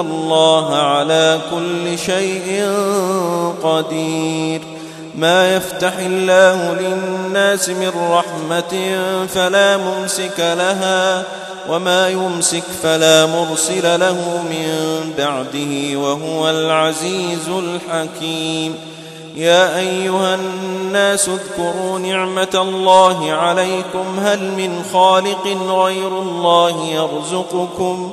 الله على كل شيء قدير. ما يفتح الله للناس من رحمة فلا ممسك لها وما يمسك فلا مرسل له من بعده وهو العزيز الحكيم. يا أيها الناس اذكروا نعمة الله عليكم. هل من خالق غير الله يرزقكم؟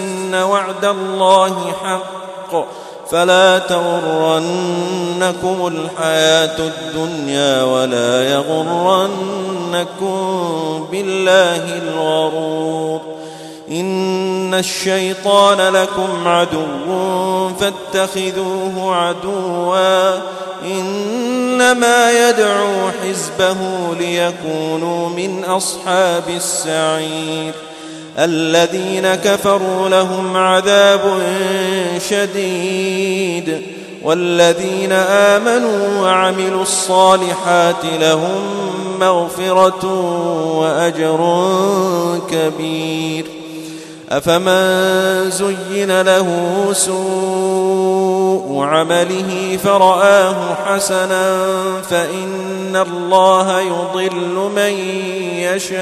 وعد الله حق فلا تغرنكم الحياة الدنيا ولا يغرنكم بالله الغرور إن الشيطان لكم عدو فاتخذوه عدوا إنما يدعو حزبه ليكونوا من أصحاب السعير الذين كفروا لهم عذاب شديد والذين آمنوا وعملوا الصالحات لهم مغفرة وأجر كبير. أفمن زين له سوء عمله فرآه حسنا فإن الله يضل من يشاء.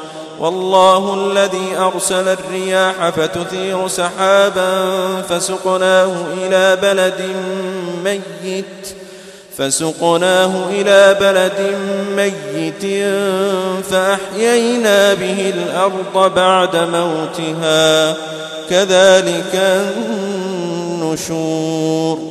والله الذي أرسل الرياح فتثير سحابا فسقناه إلى بلد ميت فسقناه إلى بلد ميت فأحيينا به الأرض بعد موتها كذلك النشور.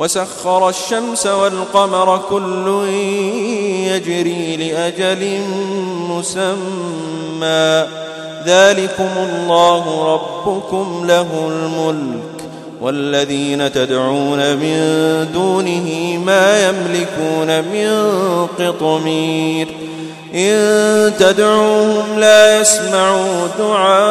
وسخر الشمس والقمر كل يجري لأجل مسمى. ذلكم الله ربكم له الملك والذين تدعون من دونه ما يملكون من قطمير. إن تدعوهم لا يسمعوا دعاءكم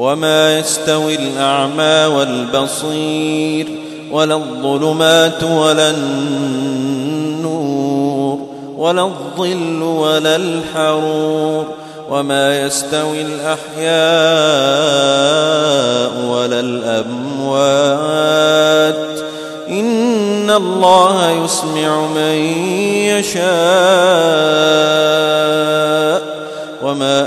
وما يستوي الأعمى والبصير ولا الظلمات ولا النور ولا الظل ولا الحرور وما يستوي الأحياء ولا الأموات إن الله يسمع من يشاء وما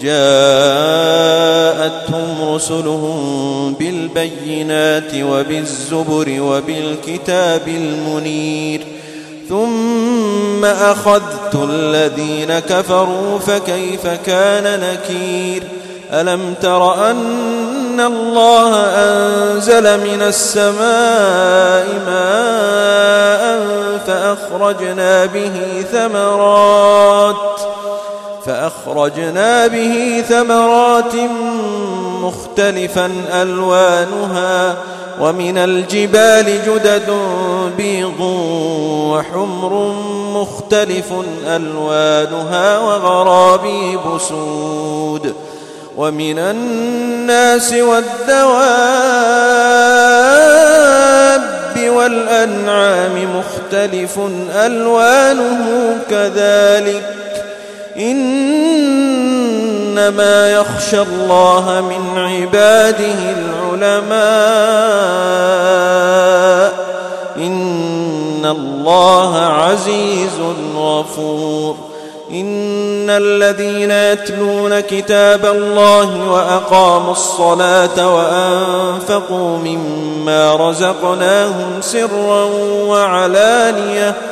جاءتهم رسلهم بالبينات وبالزبر وبالكتاب المنير ثم أخذت الذين كفروا فكيف كان نكير؟ ألم تر أن الله أنزل من السماء ماء فأخرجنا به ثمرات فأخرجنا به ثمرات مختلفا ألوانها ومن الجبال جدد بيض وحمر مختلف ألوانها وغرابيب سود. ومن الناس والدواب والأنعام مختلف ألوانه كذلك. إنما يخشى الله من عباده العلماء. إن الله عزيز غفور. إن الذين يتلون كتاب الله وأقاموا الصلاة وأنفقوا مما رزقناهم سرا وعلانيةً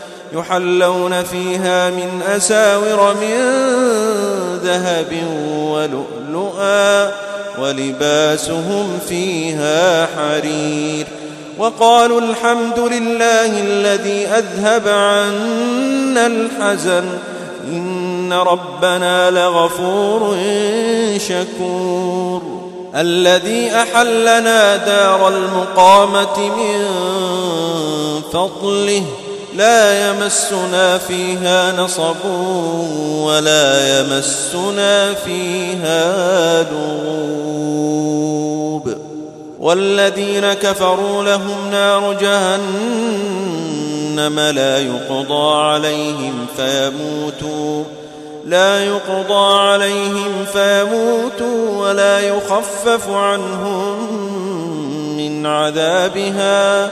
يحلون فيها من أساور من ذهب ولؤلؤا ولباسهم فيها حرير وقالوا الحمد لله الذي أذهب عنا الحزن إن ربنا لغفور شكور الذي أحلنا دار المقامة من فضله لا يمسنا فيها نصب ولا يمسنا فيها لغوب والذين كفروا لهم نار جهنم لا يقضى عليهم فيموتوا لا يقضى عليهم فيموتوا ولا يخفف عنهم من عذابها.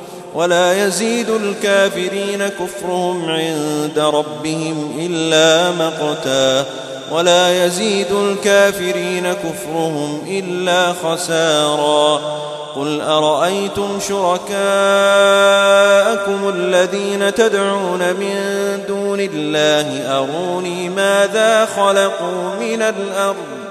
ولا يزيد الكافرين كفرهم عند ربهم إلا مقتا ولا يزيد الكافرين كفرهم إلا خسارا قل أرأيتم شركاءكم الذين تدعون من دون الله أروني ماذا خلقوا من الأرض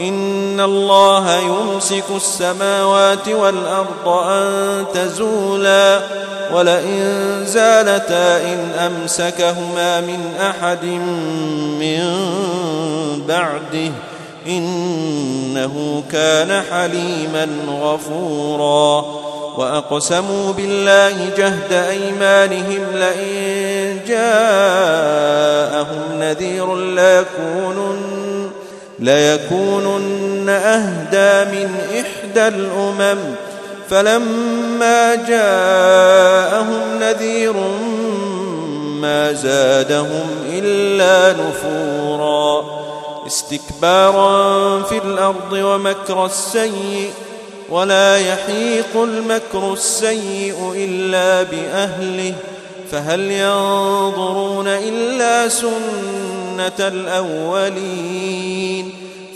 إن الله يمسك السماوات والأرض أن تزولا ولئن زالتا إن أمسكهما من أحد من بعده إنه كان حليما غفورا وأقسموا بالله جهد أيمانهم لئن جاءهم نذير ليكونن, ليكونن أهدى من إحدى الأمم. فلما جاءهم نذير ما زادهم إلا نفورا. استكبارا في الأرض ومكر السيء ولا يحيق المكر السيء إلا بأهله. فهل ينظرون إلا سنة الأولين؟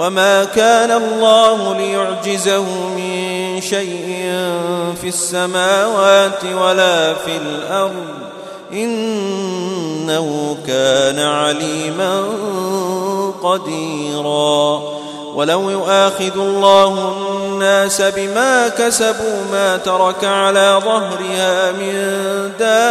وما كان الله ليعجزه من شيء في السماوات ولا في الأرض إنه كان عليما قديرا. ولو يؤاخذ الله الناس بما كسبوا ما ترك على ظهرها من دابة